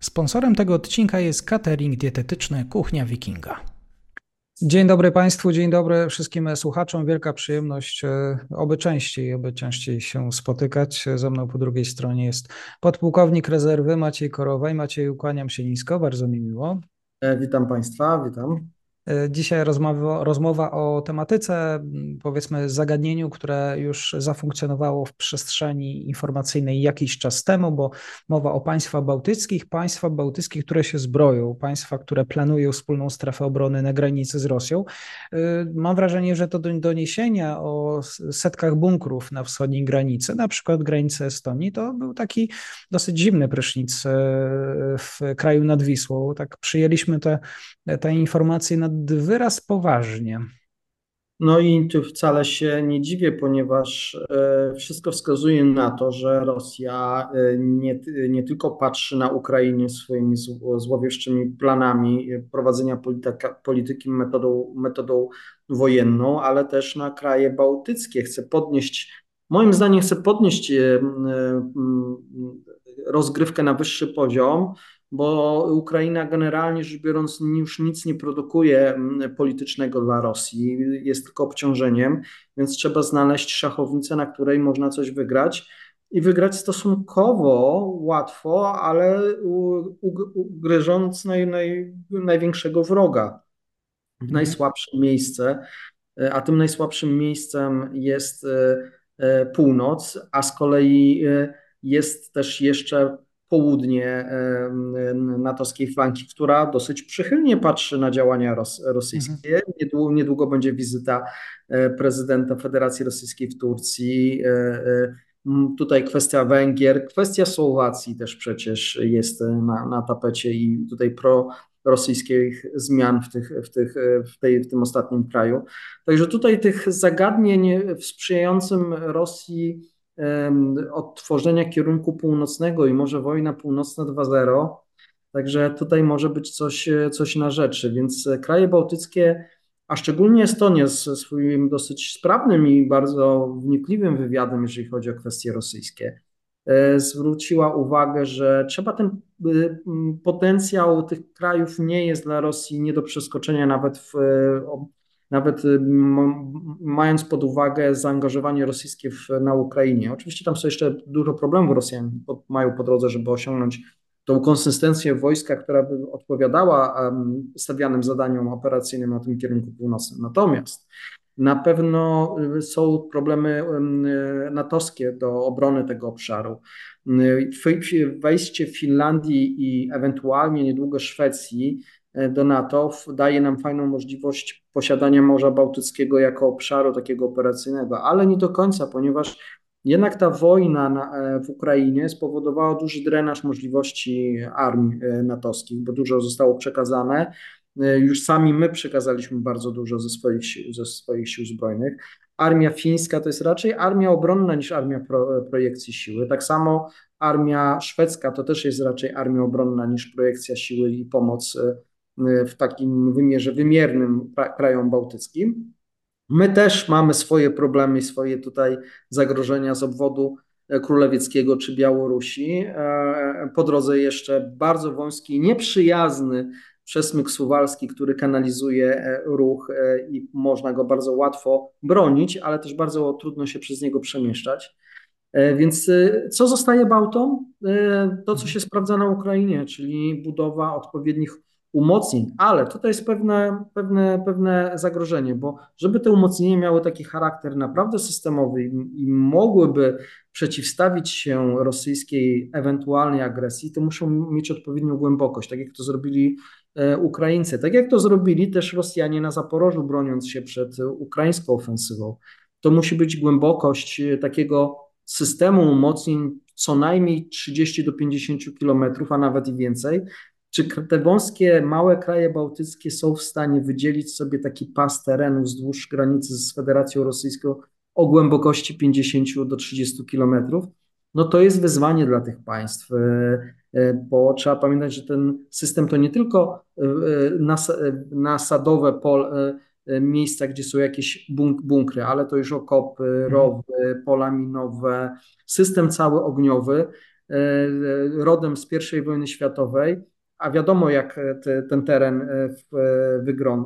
Sponsorem tego odcinka jest catering dietetyczny Kuchnia Wikinga. Dzień dobry Państwu, dzień dobry wszystkim słuchaczom. Wielka przyjemność, e, oby częściej, oby częściej się spotykać. Ze mną po drugiej stronie jest podpułkownik rezerwy Maciej Korowaj. Maciej, ukłaniam się nisko, bardzo mi miło. E, witam Państwa, witam. E, dzisiaj rozmowa, rozmowa o tematyce, powiedzmy, zagadnieniu, które już zafunkcjonowało w przestrzeni informacyjnej jakiś czas temu, bo mowa o państwach bałtyckich, państwa bałtyckich, które się zbroją, państwa, które planują wspólną strefę obrony na granicy z Rosją. E, mam wrażenie, że to do doniesienia o setkach bunkrów na wschodniej granicy, na przykład granicy Estonii, to był taki dosyć zimny prysznic e, w kraju nad Wisłą. Tak przyjęliśmy te, te informacje na wyraz poważnie. No i tu wcale się nie dziwię, ponieważ e, wszystko wskazuje na to, że Rosja e, nie, nie tylko patrzy na Ukrainę swoimi złowieszczymi planami prowadzenia polityka, polityki metodą, metodą wojenną, ale też na kraje bałtyckie. Chce podnieść, moim zdaniem, chce podnieść e, rozgrywkę na wyższy poziom bo Ukraina generalnie rzecz biorąc już nic nie produkuje mm, politycznego dla Rosji, jest tylko obciążeniem, więc trzeba znaleźć szachownicę, na której można coś wygrać i wygrać stosunkowo łatwo, ale ugryząc naj, naj, największego wroga w mhm. najsłabsze miejsce, a tym najsłabszym miejscem jest e, e, północ, a z kolei e, jest też jeszcze południe natowskiej flanki, która dosyć przychylnie patrzy na działania ros rosyjskie. Mhm. Niedługo, niedługo, będzie wizyta e, prezydenta Federacji Rosyjskiej w Turcji. E, e, tutaj kwestia Węgier, kwestia Słowacji też przecież jest na, na tapecie i tutaj pro rosyjskich zmian w, tych, w, tych, w, tej, w tym ostatnim kraju. Także tutaj tych zagadnień w sprzyjającym Rosji odtworzenia kierunku północnego i może wojna północna 2.0. Także tutaj może być coś, coś na rzeczy. Więc kraje bałtyckie, a szczególnie Estonia ze swoim dosyć sprawnym i bardzo wnikliwym wywiadem, jeżeli chodzi o kwestie rosyjskie, e, zwróciła uwagę, że trzeba ten potencjał tych krajów nie jest dla Rosji nie do przeskoczenia nawet w nawet y, mając pod uwagę zaangażowanie rosyjskie w, na Ukrainie. Oczywiście tam są jeszcze dużo problemów Rosjanie mają po drodze, żeby osiągnąć tą konsystencję wojska, która by odpowiadała um, stawianym zadaniom operacyjnym na tym kierunku północnym. Natomiast na pewno y, są problemy y, natowskie do obrony tego obszaru. Wejście Finlandii i ewentualnie niedługo Szwecji do NATO daje nam fajną możliwość posiadania Morza Bałtyckiego jako obszaru takiego operacyjnego, ale nie do końca, ponieważ jednak ta wojna na, e, w Ukrainie spowodowała duży drenaż możliwości armii e, natowskich, bo dużo zostało przekazane. Już sami my przekazaliśmy bardzo dużo ze swoich, ze swoich sił zbrojnych. Armia fińska to jest raczej armia obronna niż armia pro, projekcji siły. Tak samo armia szwedzka to też jest raczej armia obronna niż projekcja siły i pomoc w takim wymiarze wymiernym krajom bałtyckim. My też mamy swoje problemy swoje tutaj zagrożenia z obwodu e, królewieckiego czy Białorusi. E, po drodze jeszcze bardzo wąski, nieprzyjazny przesmyk suwalski, który kanalizuje e, ruch i można go bardzo łatwo bronić, ale też bardzo trudno się przez niego przemieszczać. Więc co zostaje Bałtom? To, co się sprawdza na Ukrainie, czyli budowa odpowiednich umocnień, ale tutaj jest pewne, pewne, pewne zagrożenie, bo żeby te umocnienia miały taki charakter naprawdę systemowy i, i mogłyby przeciwstawić się rosyjskiej ewentualnej agresji, to muszą mieć odpowiednią głębokość, tak jak to zrobili e, Ukraińcy, tak jak to zrobili też Rosjanie na Zaporożu, broniąc się przed ukraińską ofensywą. To musi być głębokość e, takiego systemu umocnień co najmniej 30 do 50 kilometrów, a nawet i więcej, czy te wąskie, małe kraje bałtyckie są w stanie wydzielić sobie taki pas terenu wzdłuż granicy z Federacją Rosyjską o głębokości 50 do 30 kilometrów? No to jest wyzwanie dla tych państw, e, e, bo trzeba pamiętać, że ten system to nie tylko e, nasadowe pol, miejsca, gdzie są jakieś bunkry, ale to już okopy, mhm. rowy, pola minowe, system cały ogniowy, rodem z I wojny światowej, a wiadomo, jak te, ten teren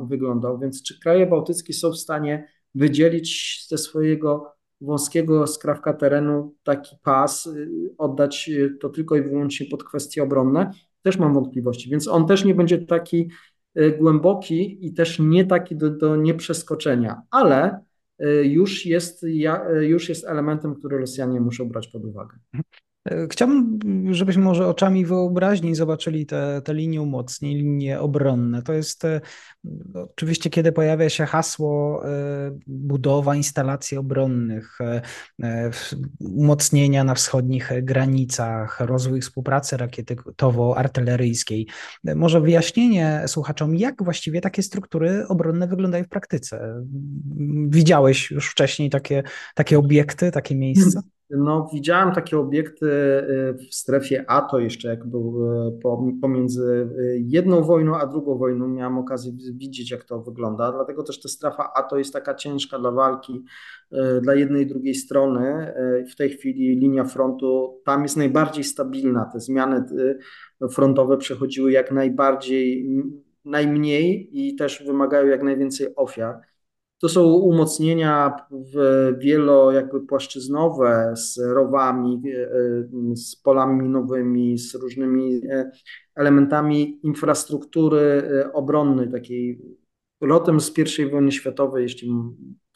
wyglądał. Więc czy kraje bałtyckie są w stanie wydzielić ze swojego wąskiego skrawka terenu taki pas, oddać to tylko i wyłącznie pod kwestie obronne? Też mam wątpliwości, więc on też nie będzie taki głęboki i też nie taki do, do nieprzeskoczenia, ale już jest, już jest elementem, który Rosjanie muszą brać pod uwagę. Chciałbym, żebyśmy może oczami wyobraźni zobaczyli te, te linie umocnień, linie obronne. To jest e, oczywiście, kiedy pojawia się hasło e, budowa instalacji obronnych, e, umocnienia na wschodnich granicach, rozwój współpracy rakietowo-artyleryjskiej. Może wyjaśnienie słuchaczom, jak właściwie takie struktury obronne wyglądają w praktyce. Widziałeś już wcześniej takie, takie obiekty, takie miejsca? No, widziałem takie obiekty y, w strefie ATO jeszcze, jak był y, pomiędzy y, jedną wojną a drugą wojną. Miałem okazję widzieć, jak to wygląda. Dlatego też ta strefa ATO jest taka ciężka dla walki dla jednej i drugiej strony. W tej chwili linia frontu tam jest najbardziej stabilna. Te zmiany frontowe przechodziły jak najbardziej, najmniej i też wymagają jak najwięcej ofiar. To są umocnienia wielo jakby płaszczyznowe z rowami, e, e, z polami minowymi, z różnymi e, elementami infrastruktury obronnej, takiej lotem z I wojny światowej, jeśli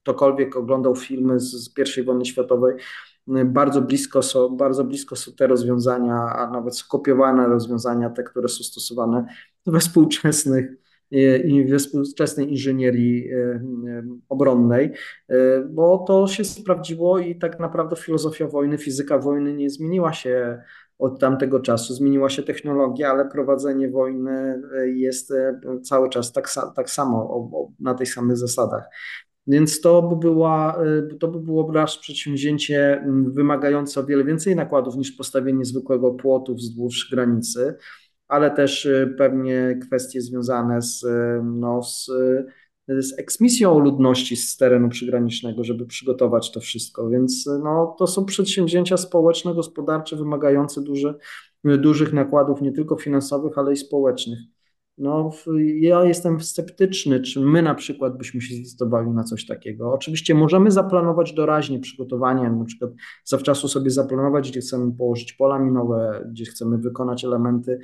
ktokolwiek oglądał filmy z, z I wojny światowej, bardzo blisko, są, bardzo blisko są te rozwiązania, a nawet skopiowane rozwiązania, te, które są stosowane we współczesnych i we współczesnej inżynierii e, e, obronnej, e, bo to się sprawdziło i tak naprawdę filozofia wojny, fizyka wojny nie zmieniła się od tamtego czasu. Zmieniła się technologia, ale prowadzenie wojny jest cały czas tak, tak samo, na tych samych zasadach. Więc to by, była, to by było raz przedsięwzięcie wymagające o wiele więcej nakładów niż postawienie zwykłego płotu wzdłuż granicy ale też y, pewnie kwestie związane z, y, no, z, y, z eksmisją ludności z terenu przygranicznego, żeby przygotować to wszystko. Więc no, to są przedsięwzięcia społeczno-gospodarcze wymagające duży, dużych nakładów, nie tylko finansowych, ale i społecznych. No, ja jestem sceptyczny, czy my na przykład byśmy się zdecydowali na coś takiego. Oczywiście możemy zaplanować doraźnie przygotowanie, na przykład zawczasu sobie zaplanować, gdzie chcemy położyć pola minowe, gdzie chcemy wykonać elementy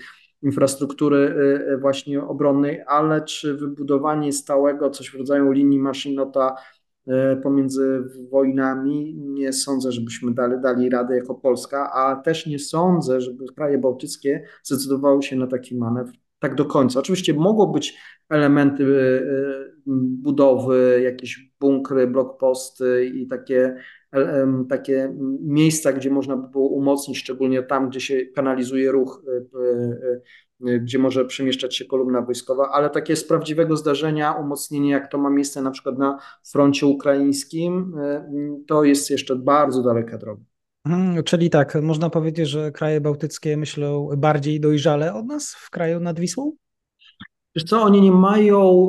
infrastruktury y, y, właśnie obronnej, ale czy wybudowanie stałego, coś w rodzaju linii maszynota y, pomiędzy wojnami, nie sądzę, żebyśmy dali, dali radę jako Polska, a też nie sądzę, żeby kraje bałtyckie zdecydowały się na taki manewr tak do końca. Oczywiście mogą być elementy budowy, jakieś bunkry, blokposty i takie, takie miejsca, gdzie można by było umocnić, szczególnie tam, gdzie się kanalizuje ruch, e, e, gdzie może przemieszczać się kolumna wojskowa, ale takie z prawdziwego zdarzenia, umocnienie, jak to ma miejsce na przykład na froncie ukraińskim, to jest jeszcze bardzo daleka droga. Mhm, czyli tak, można powiedzieć, że kraje bałtyckie myślą bardziej dojrzale od nas w kraju nad Wisłą? Wiesz co, oni nie mają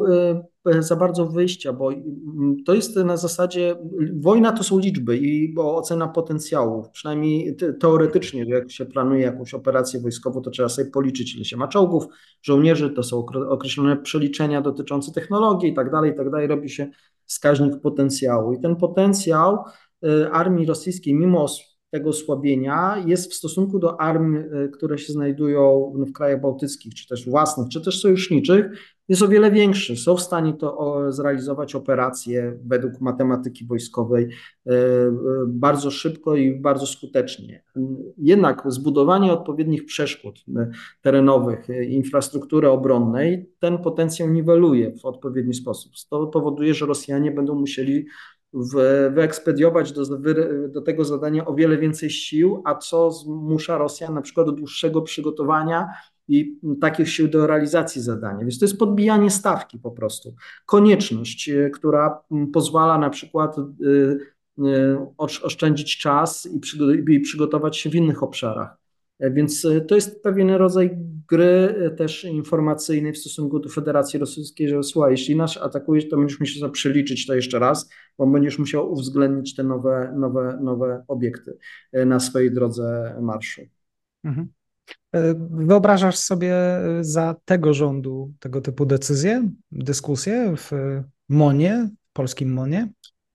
za bardzo wyjścia, bo mm, to jest na zasadzie, wojna to są liczby i ocena potencjału, przynajmniej teoretycznie, jak się planuje jakąś operację wojskową, to trzeba sobie policzyć, ile się ma czołgów, żołnierzy, to są określone przeliczenia dotyczące technologii i tak dalej, i tak dalej, robi się wskaźnik potencjału. I ten potencjał e, armii rosyjskiej, mimo tego osłabienia jest w stosunku do armii, e, które się znajdują w krajach bałtyckich, czy też własnych, czy też sojuszniczych, jest o wiele większy. Są w stanie to zrealizować operacje według matematyki wojskowej e, e, bardzo szybko i bardzo skutecznie. Jednak zbudowanie odpowiednich przeszkód terenowych, infrastruktury obronnej, ten potencjał niweluje w odpowiedni sposób. To powoduje, że Rosjanie będą musieli wyekspediować do, do tego zadania o wiele więcej sił, a co zmusza Rosjan na przykład do dłuższego przygotowania i takich sił do realizacji zadania. Więc to jest podbijanie stawki po prostu. Konieczność, y, która pozwala na przykład y, y, oszczędzić czas i przygotować się w innych obszarach. E, więc e, to jest pewien rodzaj gry e, też informacyjnej w stosunku do Federacji Rosyjskiej, że słuchaj, jeśli nas atakujesz, to będziesz musiał przeliczyć to jeszcze raz, bo będziesz musiał uwzględnić te nowe, nowe, nowe obiekty na swojej drodze marszu. Mhm. Wyobrażasz sobie za tego rządu tego typu decyzje, dyskusje w MONie, polskim MONie?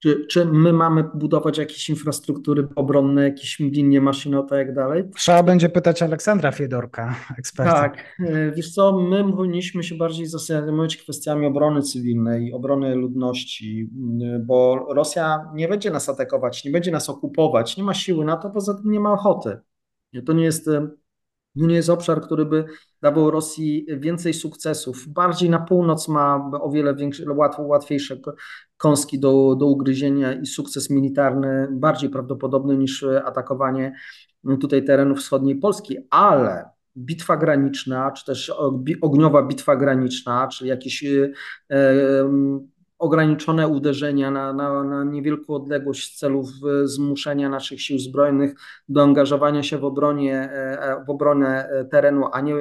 Czy, czy my mamy budować jakieś infrastruktury obronne, jakieś linie maszynowe i tak dalej? Trzeba będzie pytać Aleksandra Fiedorka, eksperta. Tak, e, wiesz co, my powinniśmy się bardziej zastanowić kwestiami obrony cywilnej, obrony ludności, bo Rosja nie będzie nas atakować, nie będzie nas okupować, nie ma siły na to, poza tym nie ma ochoty. To nie jest e, to nie jest obszar, który by dawał Rosji więcej sukcesów. Bardziej na północ ma o wiele większe, łatwo, łatwiejsze kąski do, do ugryzienia i sukces militarny bardziej prawdopodobny niż atakowanie tutaj terenów wschodniej Polski, ale bitwa graniczna, czy też ogniowa bitwa graniczna, czy jakieś ograniczone uderzenia na, na, na niewielką odległość w celu zmuszenia naszych sił zbrojnych do angażowania się w, obronie, e, w obronę e, terenu, a nie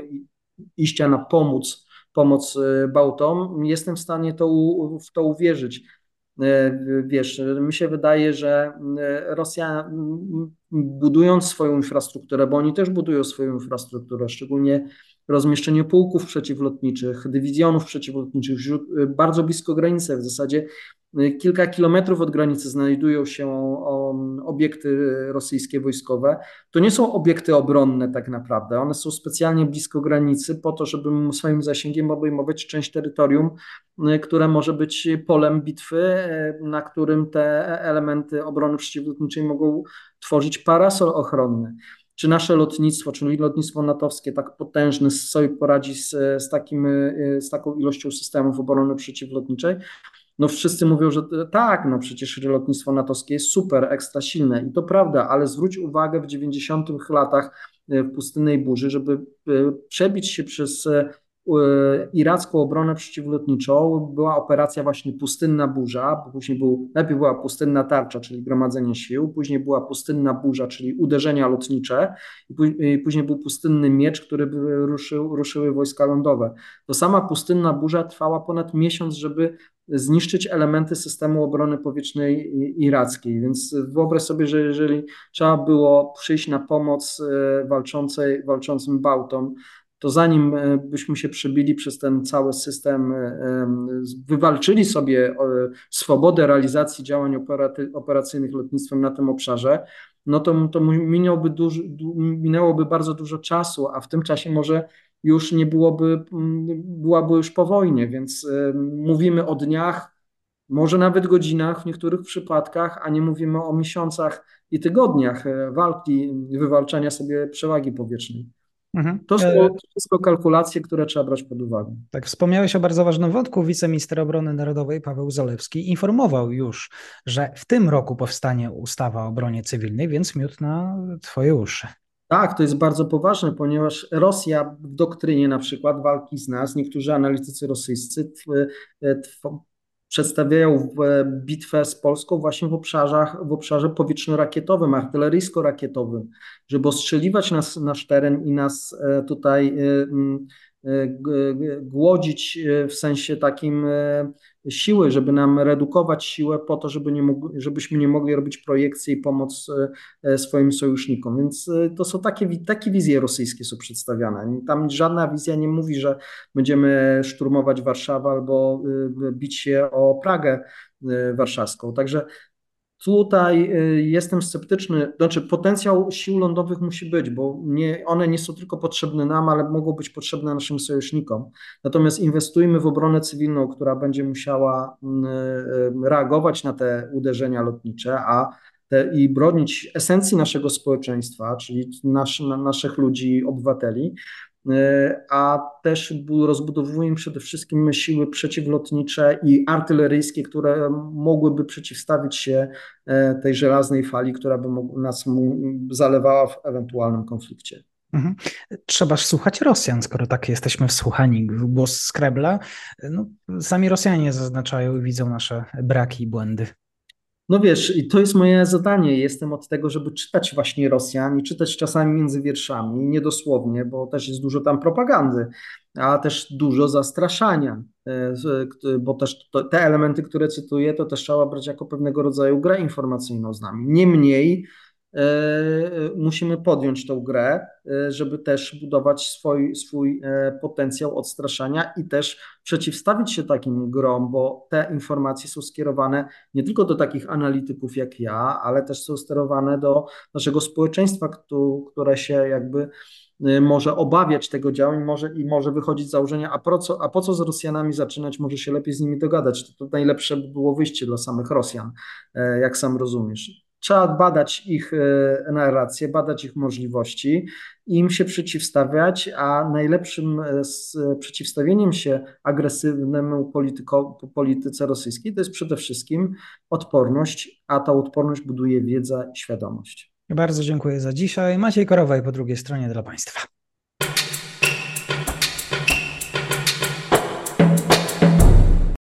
iścia na pomoc, pomoc e, Bałtom, jestem w stanie to, w to uwierzyć. Wiesz, mi się wydaje, że Rosja budując swoją infrastrukturę, bo oni też budują swoją infrastrukturę, szczególnie rozmieszczenie pułków przeciwlotniczych, dywizjonów przeciwlotniczych bardzo blisko granicy. W zasadzie y, kilka kilometrów od granicy znajdują się obiekty rosyjskie wojskowe. To nie są obiekty obronne tak naprawdę. One są specjalnie blisko granicy po to, żeby swoim zasięgiem obejmować część terytorium, y, które może być polem bitwy, y, na którym te elementy obrony przeciwlotniczej mogą tworzyć parasol ochronny czy nasze lotnictwo, czyli lotnictwo natowskie tak potężne sobie poradzi z, z, takim, y, z taką ilością systemów obrony przeciwlotniczej? No wszyscy mówią, że tak, no przecież lotnictwo natowskie jest super, ekstra silne i to prawda, ale zwróć uwagę w 90 latach y, w pustynnej burzy, żeby y, przebić się przez iracką obronę przeciwlotniczą była operacja właśnie Pustynna Burza, później był, najpierw była Pustynna Tarcza, czyli gromadzenie sił, później była Pustynna Burza, czyli uderzenia lotnicze i później był Pustynny Miecz, który ruszył, ruszyły wojska lądowe. To sama Pustynna Burza trwała ponad miesiąc, żeby zniszczyć elementy systemu obrony powietrznej irackiej. Więc wyobraź sobie, że jeżeli trzeba było przyjść na pomoc e, walczącej, walczącym Bałtom, to zanim e, byśmy się przebili przez ten cały system, e, wywalczyli sobie swobodę realizacji działań operacyjnych lotnictwem na tym obszarze, no to, to minęłoby, bardzo dużo czasu, a w tym czasie może już nie byłoby, byłaby już po wojnie, więc e, mówimy o dniach, może nawet godzinach w niektórych przypadkach, a nie mówimy o miesiącach i tygodniach walki, wywalczania sobie przewagi powietrznej. Mhm. To są e, wszystko kalkulacje, które trzeba brać pod uwagę. Tak, wspomniałeś o bardzo ważnym wątku. Wiceminister Obrony Narodowej Paweł Zalewski informował już, że w tym roku powstanie ustawa o obronie cywilnej, więc miód na twoje uszy. Tak, to jest bardzo poważne, ponieważ Rosja w doktrynie na przykład walki z nas, niektórzy analitycy rosyjscy przedstawiają bitwę z Polską właśnie w, obszarach, w obszarze powietrzno-rakietowym, artyleryjsko-rakietowym, żeby ostrzeliwać nas, nasz teren i nas e, tutaj e, e, głodzić w sensie takim siły, żeby nam redukować siłę po to, żeby nie mogli, żebyśmy nie mogli robić projekcji i pomoc swoim sojusznikom. Więc to są takie, takie wizje rosyjskie są przedstawiane. Tam żadna wizja nie mówi, że będziemy szturmować Warszawę albo bić się o Pragę warszawską. Także Tutaj y, jestem sceptyczny, znaczy potencjał sił lądowych musi być, bo nie, one nie są tylko potrzebne nam, ale mogą być potrzebne naszym sojusznikom. Natomiast inwestujmy w obronę cywilną, która będzie musiała mm, y, reagować na te uderzenia lotnicze, a te, i bronić esencji naszego społeczeństwa, czyli nasz, naszych ludzi, obywateli, a też rozbudowujemy przede wszystkim siły przeciwlotnicze i artyleryjskie, które mogłyby przeciwstawić się e, tej żelaznej fali, która by nas zalewała w ewentualnym konflikcie. Mhm. Trzeba słuchać Rosjan, skoro tak jesteśmy wsłuchani w głos Skrebla. No, sami Rosjanie zaznaczają i widzą nasze braki i błędy. No wiesz, i to jest moje zadanie. Jestem od tego, żeby czytać właśnie Rosjan i czytać czasami między wierszami, niedosłownie, bo też jest dużo tam propagandy, a też dużo zastraszania, e, bo też te elementy, które cytuję, to też trzeba brać jako pewnego rodzaju grę informacyjną z nami. Niemniej musimy podjąć tą grę, żeby też budować swój, swój potencjał odstraszania i też przeciwstawić się takim grom, bo te informacje są skierowane nie tylko do takich analityków jak ja, ale też są sterowane do naszego społeczeństwa, które się jakby może obawiać tego działań może, i może wychodzić z założenia, a po, co, a po co z Rosjanami zaczynać, może się lepiej z nimi dogadać. To, to najlepsze by było wyjście dla samych Rosjan, e, jak sam rozumiesz. Trzeba badać ich e, narrację, badać ich możliwości, im się przeciwstawiać, a najlepszym e, przeciwstawieniem się agresywnemu polityko, polityce rosyjskiej to jest przede wszystkim odporność, a ta odporność buduje wiedza i świadomość. Bardzo dziękuję za dzisiaj. Maciej Korowaj po drugiej stronie dla Państwa.